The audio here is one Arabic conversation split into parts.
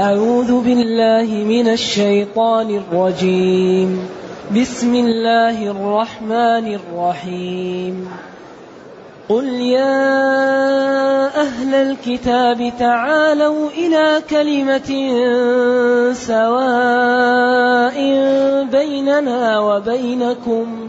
أعوذ بالله من الشيطان الرجيم. بسم الله الرحمن الرحيم. قل يا أهل الكتاب تعالوا إلى كلمة سواء بيننا وبينكم.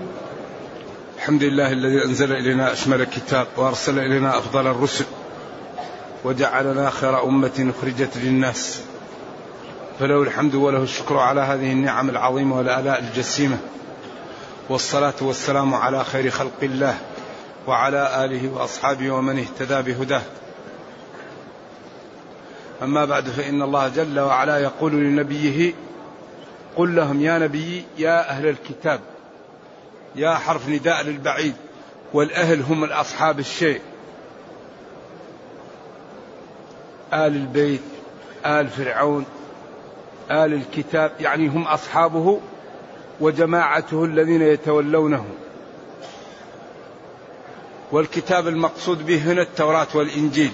الحمد لله الذي أنزل إلينا أشمل الكتاب وأرسل إلينا أفضل الرسل وجعلنا خير أمة أخرجت للناس. فله الحمد وله الشكر على هذه النعم العظيمة والآلاء الجسيمة. والصلاة والسلام على خير خلق الله وعلى آله وأصحابه ومن اهتدى بهداه. أما بعد فإن الله جل وعلا يقول لنبيه قل لهم يا نبي يا أهل الكتاب. يا حرف نداء للبعيد والأهل هم الأصحاب الشيء. آل البيت آل فرعون آل الكتاب يعني هم أصحابه وجماعته الذين يتولونه. والكتاب المقصود به هنا التوراة والإنجيل.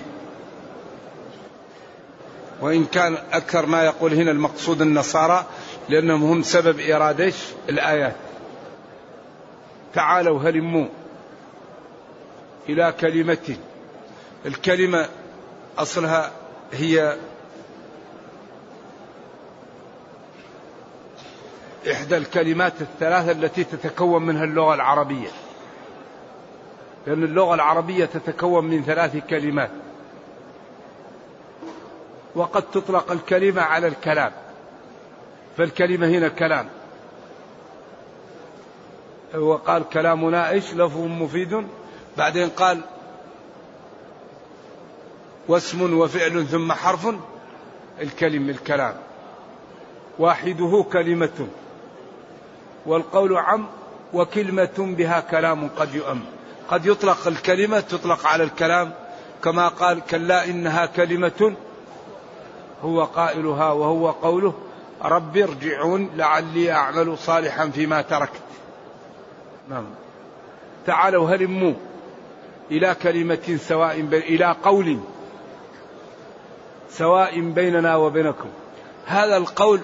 وإن كان أكثر ما يقول هنا المقصود النصارى لأنهم هم سبب إيراد الآيات. تعالوا هلموا إلى كلمة. الكلمة أصلها هي إحدى الكلمات الثلاثة التي تتكون منها اللغة العربية. لأن اللغة العربية تتكون من ثلاث كلمات. وقد تطلق الكلمة على الكلام. فالكلمة هنا كلام. هو قال كلامنا إيش؟ لفظ مفيد. بعدين قال واسم وفعل ثم حرف الكلم الكلام. واحدة كلمة. والقول عم وكلمة بها كلام قد يؤم. قد يطلق الكلمة تطلق على الكلام. كما قال كلا إنها كلمة. هو قائلها وهو قوله رب ارجعون لعلي أعمل صالحا فيما تركت. نعم. تعالوا هلموا إلى كلمة سواء بين إلى قول سواء بيننا وبينكم. هذا القول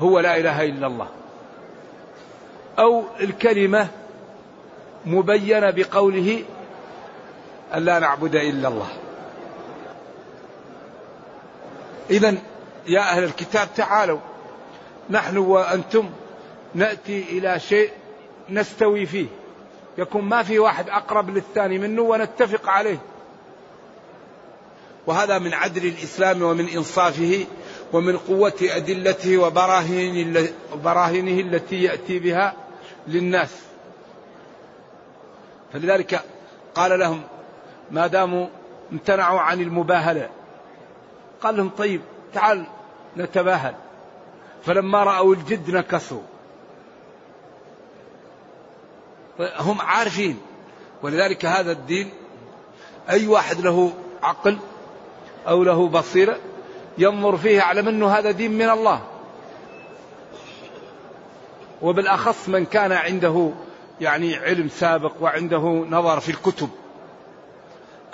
هو لا إله إلا الله. أو الكلمة مبينة بقوله أن لا نعبد إلا الله. إذا يا أهل الكتاب تعالوا. نحن وأنتم نأتي إلى شيء نستوي فيه. يكون ما في واحد أقرب للثاني منه ونتفق عليه. وهذا من عدل الإسلام ومن إنصافه ومن قوة أدلته وبراهينه التي يأتي بها للناس. فلذلك قال لهم ما داموا امتنعوا عن المباهلة. قال لهم طيب تعال نتباهل. فلما رأوا الجد نكصوا هم عارفين. ولذلك هذا الدين أي واحد له عقل أو له بصيرة ينظر فيه يعلم أنه هذا دين من الله. وبالأخص من كان عنده يعني علم سابق وعنده نظر في الكتب.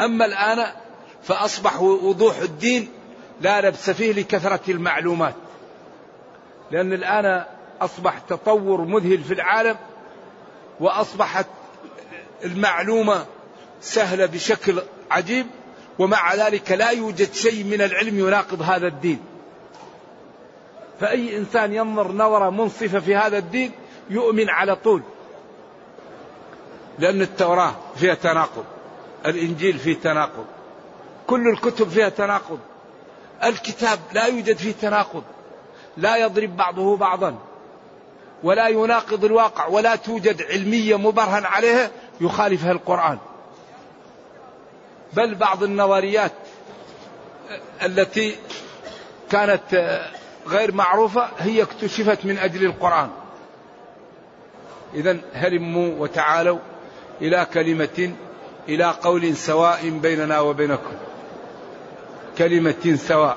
أما الآن فأصبح وضوح الدين لا لبس فيه لكثرة المعلومات. لأن الآن أصبح تطور مذهل في العالم وأصبحت المعلومة سهلة بشكل عجيب ومع ذلك لا يوجد شيء من العلم يناقض هذا الدين. فأي إنسان ينظر نظرة منصفة في هذا الدين يؤمن على طول. لأن التوراة فيها تناقض. الإنجيل فيه تناقض. كل الكتب فيها تناقض. الكتاب لا يوجد فيه تناقض. لا يضرب بعضه بعضا. ولا يناقض الواقع ولا توجد علمية مبرهن عليها يخالفها القرآن. بل بعض النظريات التي كانت غير معروفة هي اكتشفت من أجل القرآن. إذا هلموا وتعالوا إلى كلمة إلى قول سواء بيننا وبينكم. كلمة سواء.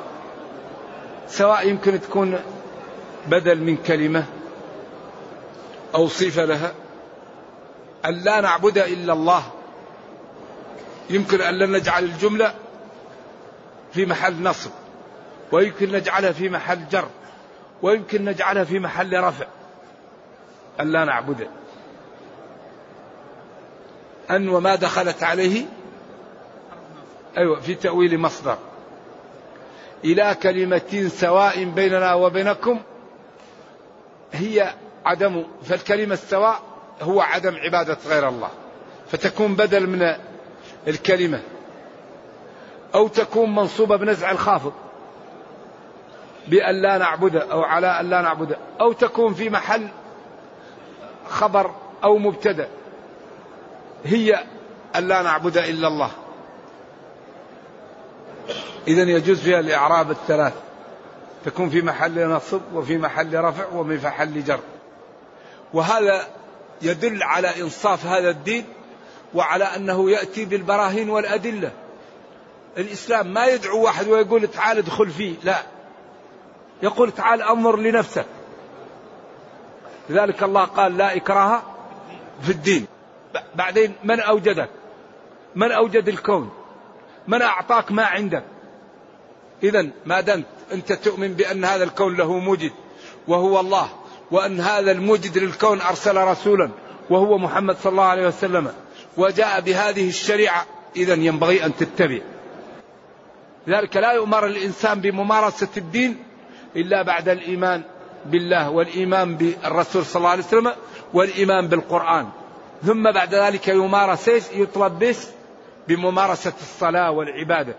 سواء يمكن تكون بدل من كلمة أو صفة لها أن لا نعبد إلا الله. يمكن أن لا نجعل الجملة في محل نصب ويمكن نجعلها في محل جر ويمكن نجعلها في محل رفع. أن لا نعبده أن وما دخلت عليه أيوة في تأويل مصدر. إلى كلمة سواء بيننا وبينكم هي عدم فالكلمة السواء هو عدم عبادة غير الله. فتكون بدل من الكلمة أو تكون منصوبة بنزع الخافض بأن لا نعبد أو على أن لا نعبد أو تكون في محل خبر أو مبتدأ هي أن لا نعبد إلا الله. إذا يجوز فيها الإعراب الثلاث تكون في محل نصب وفي محل رفع وفي محل جر. وهذا يدل على إنصاف هذا الدين وعلى أنه يأتي بالبراهين والأدلة. الإسلام ما يدعو واحد ويقول تعال ادخل فيه لا. يقول تعال أنظر لنفسك. لذلك الله قال لا إكراه في الدين. بعدين من أوجدك؟ من أوجد الكون؟ من أعطاك ما عندك؟ إذا ما دمت أنت تؤمن بأن هذا الكون له موجد وهو الله. وأن هذا الموجد للكون أرسل رسولا وهو محمد صلى الله عليه وسلم. وجاء بهذه الشريعة. إذا ينبغي أن تتبع. لذلك لا يؤمر الإنسان بممارسة الدين إلا بعد الإيمان بالله والإيمان بالرسول صلى الله عليه وسلم والإيمان بالقرآن. ثم بعد ذلك يمارس يطلب بس بممارسة الصلاة والعبادة.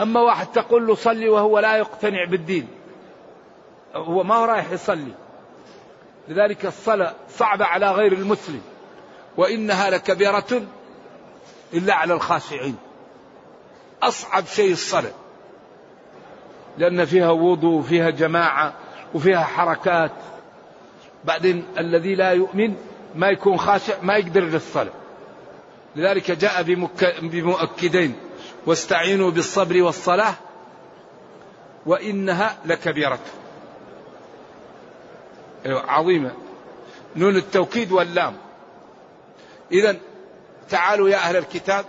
أما واحد تقول له صلي وهو لا يقتنع بالدين. هو ما هو رايح يصلي؟ لذلك الصلاة صعبة على غير المسلم. وإنها لكبيرة إلا على الخاشعين. أصعب شيء الصلاة. لأن فيها وضوء وفيها جماعة وفيها حركات. بعدين الذي لا يؤمن ما يكون خاشع ما يقدر للصلاة. لذلك جاء بمؤكدين. واستعينوا بالصبر والصلاة وإنها لكبيرة. عظيمة. نون التوكيد واللام. إذا تعالوا يا أهل الكتاب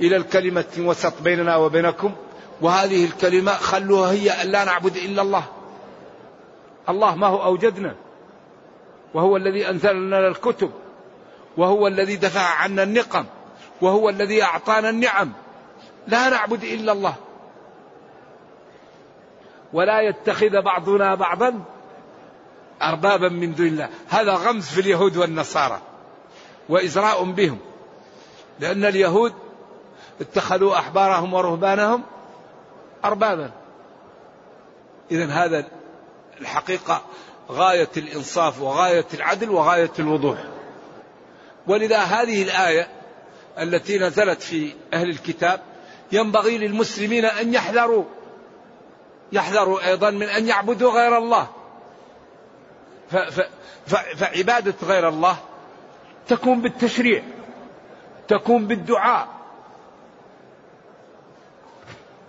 إلى الكلمة وسط بيننا وبينكم. وهذه الكلمة خلوها هي أن لا نعبد إلا الله. الله ما هو أوجدنا. وهو الذي أنزل لنا الكتب. وهو الذي دفع عنا النقم. وهو الذي أعطانا النعم. لا نعبد إلا الله. ولا يتخذ بعضنا بعضا أربابا من دون الله. هذا غمز في اليهود والنصارى وإزراء بهم لأن اليهود اتخذوا أحبارهم ورهبانهم أربابا. إذا هذا الحقيقة غاية الإنصاف وغاية العدل وغاية الوضوح. ولذا هذه الآية التي نزلت في أهل الكتاب ينبغي للمسلمين أن يحذروا يحذروا أيضا من أن يعبدوا غير الله. فعبادة غير الله تكون بالتشريع تكون بالدعاء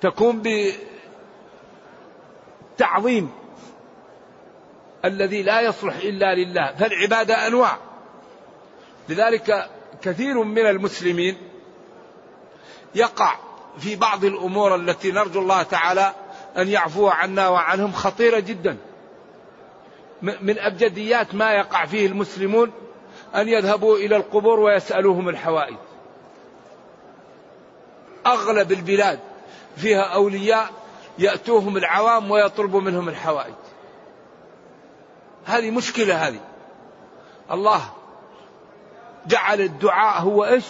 تكون بالتعظيم الذي لا يصلح إلا لله فالعبادة أنواع. لذلك كثير من المسلمين يقع في بعض الأمور التي نرجو الله تعالى أن يعفو عنا وعنهم خطيرة جدا. من أبجديات ما يقع فيه المسلمون أن يذهبوا إلى القبور ويسألوهم الحوائج. أغلب البلاد فيها أولياء يأتوهم العوام ويطلبوا منهم الحوائج. هذه مشكلة هذه. الله جعل الدعاء هو إيش؟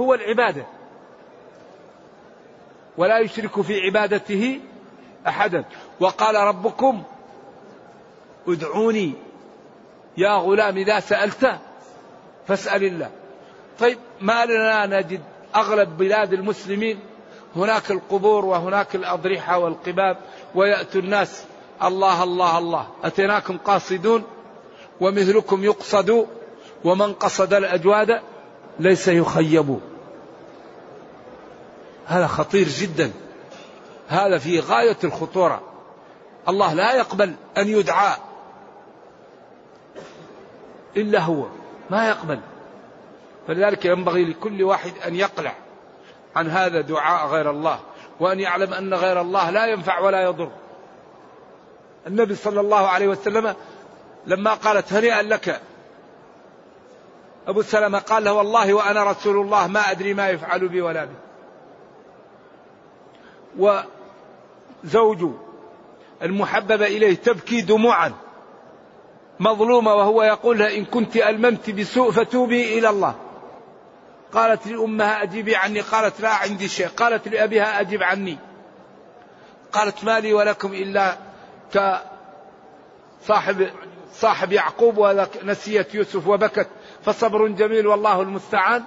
هو العبادة. ولا يشرك في عبادته أحدا. وقال ربكم ادعوني يا غلام إذا سألت فاسأل الله. طيب ما لنا نجد أغلب بلاد المسلمين هناك القبور وهناك الأضرحة والقباب ويأتي الناس الله الله الله. أتيناكم قاصدون؟ ومثلكم يقصد؟ ومن قصد الأجواد؟ ليس يخيب. هذا خطير جدا. هذا في غاية الخطورة. الله لا يقبل أن يدعى. إلا هو ما يقبل. فلذلك ينبغي لكل واحد أن يقلع عن هذا دعاء غير الله وأن يعلم أن غير الله لا ينفع ولا يضر. النبي صلى الله عليه وسلم لما قالت هنيئا لك أبو سلمة قال له والله وأنا رسول الله ما أدري ما يفعل بي ولا بي. وزوج المحببة إليه تبكي دموعا. مظلومة وهو يقول لها إن كنت ألممت بسوء فتوبي إلى الله. قالت لأمها أجيبي عني قالت لا عندي شيء قالت لأبيها أجب عني. قالت ما لي ولكم إلا كصاحب صاحب يعقوب ونسيت يوسف وبكت فصبر جميل والله المستعان.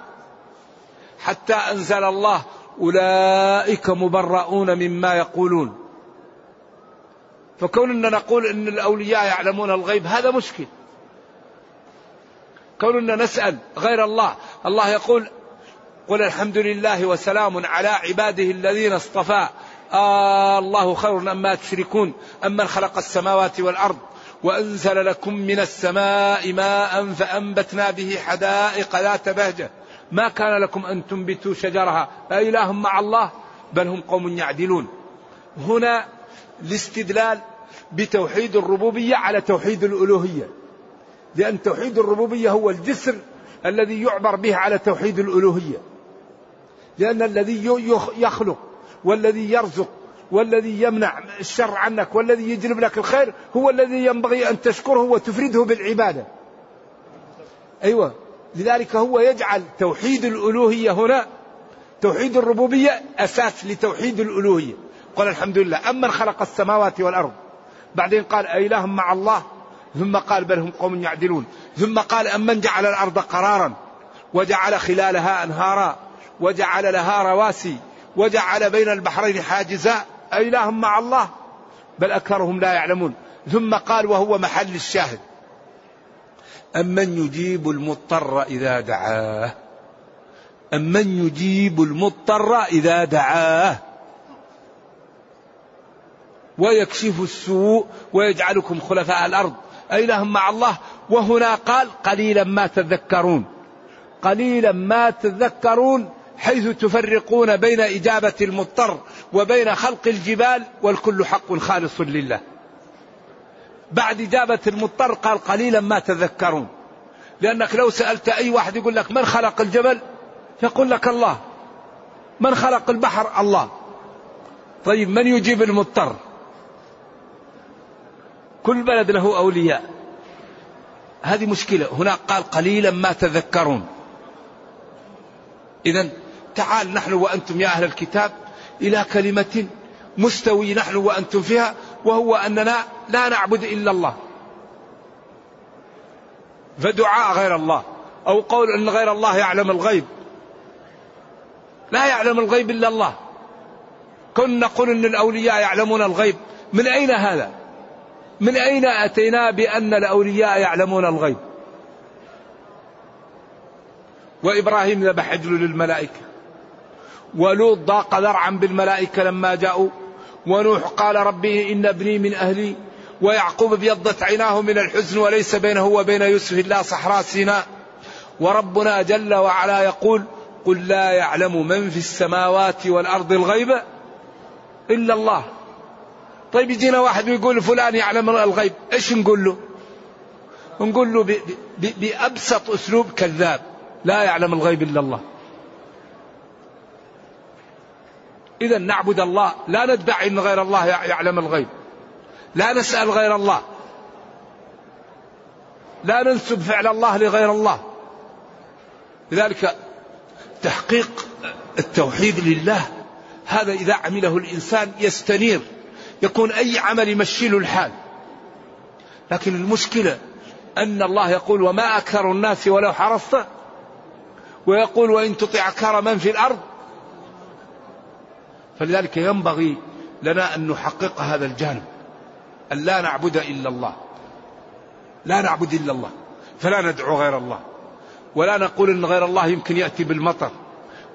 حتى أنزل الله أولئك مبرؤون مما يقولون. فكوننا نقول إن الأولياء يعلمون الغيب هذا مشكل. كوننا نسأل غير الله الله يقول قل الحمد لله وسلام على عباده الذين اصطفى. آه الله خير أما تشركون أمن خلق السماوات والأرض وأنزل لكم من السماء ماء فأنبتنا به حدائق ذات بهجة. ما كان لكم أن تنبتوا شجرها؟ أإله مع الله بل هم قوم يعدلون. هنا الاستدلال بتوحيد الربوبية على توحيد الألوهية. لأن توحيد الربوبية هو الجسر الذي يعبر به على توحيد الألوهية. لأن الذي يخلق والذي يرزق والذي يمنع الشر عنك والذي يجلب لك الخير هو الذي ينبغي أن تشكره وتفرده بالعبادة. أيوة. لذلك هو يجعل توحيد الألوهية هنا توحيد الربوبية أساس لتوحيد الألوهية. قال الحمد لله. أمن خلق السماوات والأرض. بعدين قال أإله مع الله. ثم قال بل هم قوم يعدلون. ثم قال أمن جعل الأرض قرارا. وجعل خلالها أنهارا. وجعل لها رواسي. وجعل بين البحرين حاجزا. أإله مع الله. بل أكثرهم لا يعلمون. ثم قال وهو محل الشاهد. أمن يجيب المضطر إذا دعاه. أمن يجيب المضطر إذا دعاه. ويكشف السوء ويجعلكم خلفاء الأرض. أإله مع الله. وهنا قال قليلا ما تذكرون. قليلا ما تذكرون حيث تفرقون بين إجابة المضطر وبين خلق الجبال والكل حق خالص لله. بعد إجابة المضطر قال قليلا ما تذكرون. لأنك لو سألت أي واحد يقول لك من خلق الجبل؟ يقول لك الله. من خلق البحر؟ الله. طيب من يجيب المضطر؟ كل بلد له أولياء. هذه مشكلة. هنا قال قليلا ما تذكرون. إذا تعال نحن وأنتم يا أهل الكتاب إلى كلمة مستوي نحن وأنتم فيها وهو أننا لا نعبد إلا الله. فدعاء غير الله أو قول أن غير الله يعلم الغيب. لا يعلم الغيب إلا الله. كن نقول أن الأولياء يعلمون الغيب. من أين هذا؟ من أين أتينا بأن الأولياء يعلمون الغيب؟ وإبراهيم ذبح عجل للملائكة ولوط ضاق ذرعا بالملائكة لما جاءوا ونوح قال ربي إن ابني من أهلي ويعقوب ابيضت عيناه من الحزن وليس بينه وبين يوسف إلا صحراء سيناء وربنا جل وعلا يقول قل لا يعلم من في السماوات والأرض الغيب إلا الله. طيب يجينا واحد ويقول فلان يعلم الغيب إيش نقول له؟ نقول له بأبسط أسلوب كذاب لا يعلم الغيب إلا الله. إذا نعبد الله لا ندعي أن غير الله يعلم الغيب. لا نسأل غير الله. لا ننسب فعل الله لغير الله. لذلك تحقيق التوحيد لله هذا إذا عمله الإنسان يستنير. يكون أي عمل يمشي له الحال. لكن المشكلة أن الله يقول وما أكثر الناس ولو حرصت ويقول وإن تطع أكثر من في الأرض. فلذلك ينبغي لنا أن نحقق هذا الجانب أن لا نعبد إلا الله. لا نعبد إلا الله فلا ندعو غير الله. ولا نقول أن غير الله يمكن يأتي بالمطر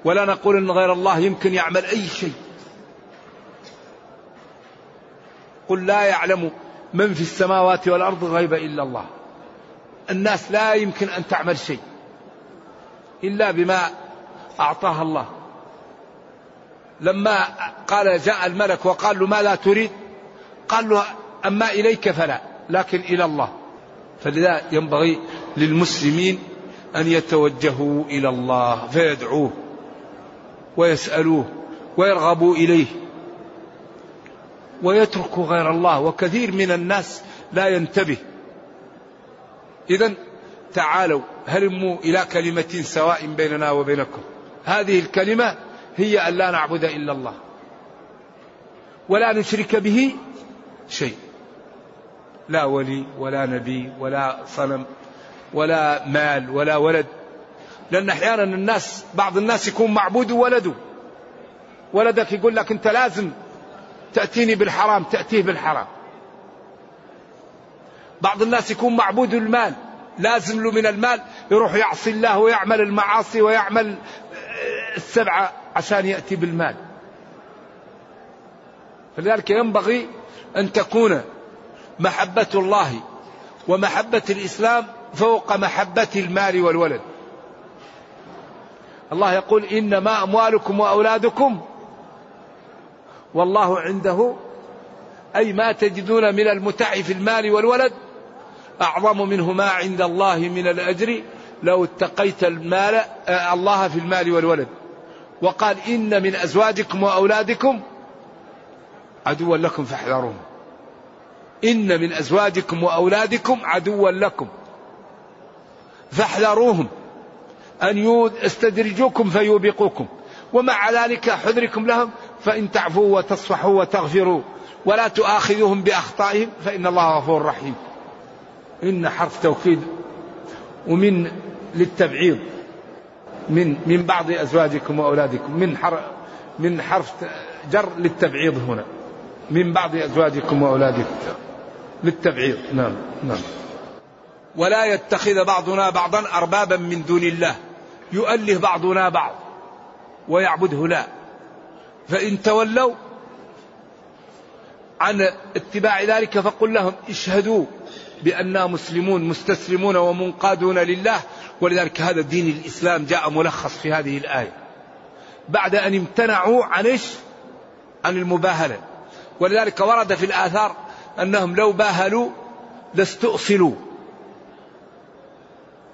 ولا نقول أن غير الله يمكن يعمل أي شيء. قل لا يعلم من في السماوات والأرض غيب إلا الله. الناس لا يمكن أن تعمل شيء إلا بما أعطاها الله. لما قال جاء الملك وقال له ما لا تريد؟ قال له أما إليك فلا لكن إلى الله. فلذا ينبغي للمسلمين أن يتوجهوا إلى الله فيدعوه ويسألوه ويرغبوا إليه. ويتركوا غير الله وكثير من الناس لا ينتبه. إذا تعالوا هلموا إلى كلمة سواء بيننا وبينكم. هذه الكلمة هي أن لا نعبد إلا الله ولا نشرك به شيء. لا ولي ولا نبي ولا صنم ولا مال ولا ولد. لأن أحيانا الناس بعض الناس يكون معبود ولده. ولدك يقول لك أنت لازم تأتيني بالحرام تأتيه بالحرام. بعض الناس يكون معبود المال لازم له من المال يروح يعصي الله ويعمل المعاصي ويعمل السبعة عشان يأتي بالمال. فلذلك ينبغي أن تكون محبة الله ومحبة الإسلام فوق محبة المال والولد. الله يقول إنما أموالكم وأولادكم والله عنده أي ما تجدون من المتع في المال والولد أعظم منه ما عند الله من الأجر. لو اتقيت المال آه، الله في المال والولد. وقال إن من أزواجكم وأولادكم عدوا لكم فاحذروهم. إن من أزواجكم وأولادكم عدوا لكم فاحذروهم. أن يستدرجوكم فيوبقوكم. ومع ذلك حذركم لهم فإن تعفوا وتصفحوا وتغفروا ولا تؤاخذوهم بأخطائهم فإن الله غفور رحيم. إن حرف توكيد ومن للتبعيض من من بعض أزواجكم وأولادكم من حرف من حرف جر للتبعيض هنا. من بعض أزواجكم وأولادكم. للتبعيض نعم نعم. ولا يتخذ بعضنا بعضا أربابا من دون الله. يؤله بعضنا بعض ويعبده لا. فإن تولوا عن اتباع ذلك فقل لهم اشهدوا بأننا مسلمون مستسلمون ومنقادون لله. ولذلك هذا دين الإسلام جاء ملخص في هذه الآية. بعد أن امتنعوا عن إيش؟ عن المباهلة. ولذلك ورد في الآثار أنهم لو باهلوا لاستؤصلوا.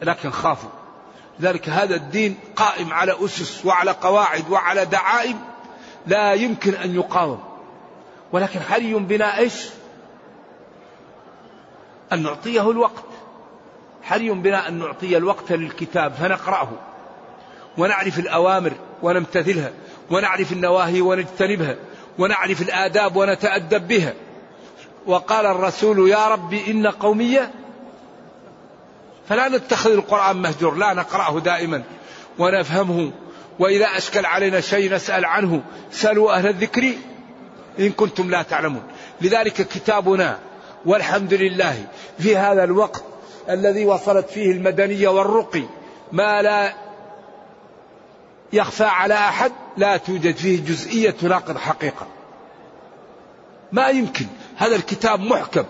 لكن خافوا. ذلك هذا الدين قائم على أسس وعلى قواعد وعلى دعائم لا يمكن أن يقاوم. ولكن حري بنا إيش؟ أن نعطيه الوقت. حري بنا أن نعطي الوقت للكتاب فنقرأه. ونعرف الأوامر ونمتثلها. ونعرف النواهي ونجتنبها. ونعرف الآداب ونتأدب بها. وقال الرسول يا رب إن قومية فلا نتخذ القرآن مهجور. لا نقرأه دائما. ونفهمه. وإذا أشكل علينا شيء نسأل عنه سألوا أهل الذكر إن كنتم لا تعلمون. لذلك كتابنا والحمد لله في هذا الوقت الذي وصلت فيه المدنية والرقي ما لا يخفى على أحد لا توجد فيه جزئية تناقض حقيقة. ما يمكن هذا الكتاب محكم.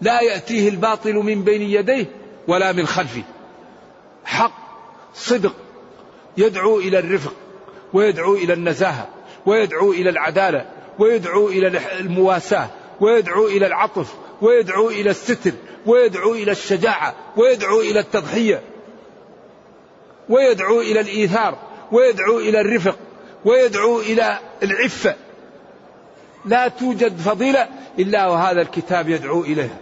لا يأتيه الباطل من بين يديه ولا من خلفه. حق صدق. يدعو إلى الرفق ويدعو إلى النزاهة ويدعو إلى العدالة ويدعو إلى المواساة ويدعو إلى العطف ويدعو إلى الستر ويدعو إلى الشجاعة ويدعو إلى التضحية ويدعو إلى الإيثار ويدعو إلى الرفق ويدعو إلى العفة لا توجد فضيلة إلا وهذا الكتاب يدعو إليها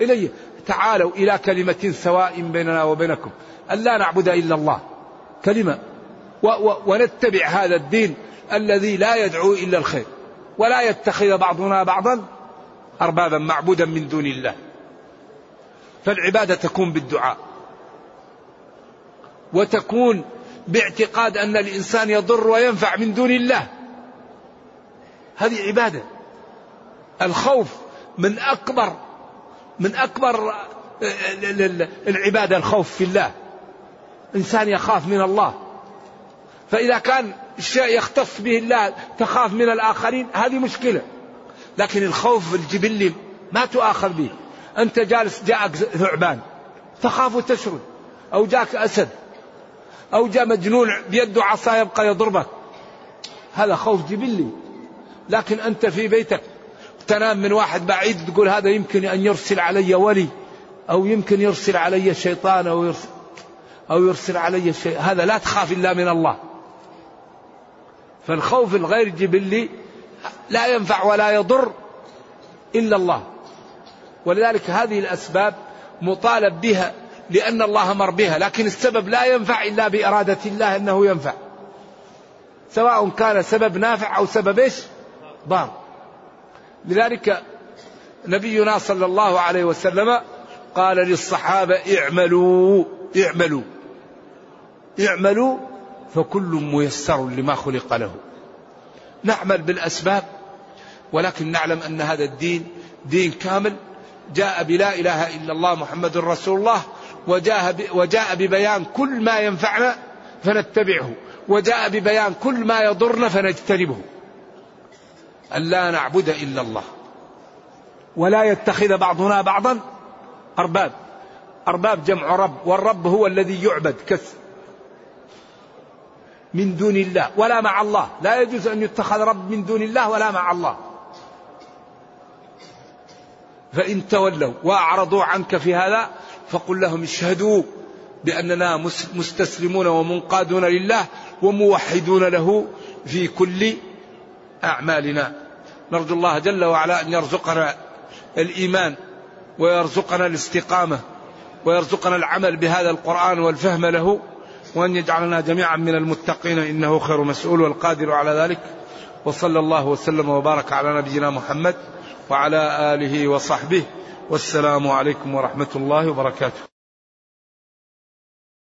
إليه تعالوا إلى كلمة سواء بيننا وبينكم أن لا نعبد إلا الله كلمة. ونتبع هذا الدين الذي لا يدعو إلا الخير. ولا يتخذ بعضنا بعضا أربابا معبودا من دون الله. فالعبادة تكون بالدعاء. وتكون باعتقاد أن الإنسان يضر وينفع من دون الله. هذه عبادة. الخوف من أكبر من أكبر العبادة الخوف في الله. إنسان يخاف من الله. فإذا كان الشيء يختص به الله تخاف من الآخرين هذه مشكلة. لكن الخوف الجبلي ما تؤاخذ به. أنت جالس جاءك ثعبان تخاف وتشرد أو جاءك أسد. أو جاء مجنون بيده عصا يبقى يضربك. هذا خوف جبلي. لكن أنت في بيتك تنام من واحد بعيد تقول هذا يمكن أن يرسل علي ولي أو يمكن يرسل علي شيطان أو يرسل أو يرسل علي شيء. هذا لا تخاف إلا من الله. فالخوف الغير جبلي لا ينفع ولا يضر إلا الله. ولذلك هذه الأسباب مطالب بها لأن الله أمر بها. لكن السبب لا ينفع إلا بإرادة الله أنه ينفع. سواء كان سبب نافع أو سبب إيش؟ ضار. لذلك نبينا صلى الله عليه وسلم قال للصحابة اعملوا اعملوا. اعملوا فكل ميسر لما خلق له. نعمل بالأسباب ولكن نعلم أن هذا الدين دين كامل. جاء بلا إله إلا الله محمد رسول الله وجاء, وجاء ببيان كل ما ينفعنا فنتبعه وجاء ببيان كل ما يضرنا فنجتنبه. أن لا نعبد إلا الله. ولا يتخذ بعضنا بعضا أرباب. أرباب جمع رب والرب هو الذي يعبد. كس من دون الله ولا مع الله. لا يجوز أن يتخذ رب من دون الله ولا مع الله. فإن تولوا وأعرضوا عنك في هذا فقل لهم اشهدوا بأننا مستسلمون ومنقادون لله وموحدون له في كل أعمالنا. نرجو الله جل وعلا أن يرزقنا الإيمان ويرزقنا الاستقامة ويرزقنا العمل بهذا القرآن والفهم له. وأن يجعلنا جميعا من المتقين إنه خير مسؤول والقادر على ذلك. وصلى الله وسلم وبارك على نبينا محمد وعلى آله وصحبه. والسلام عليكم ورحمة الله وبركاته.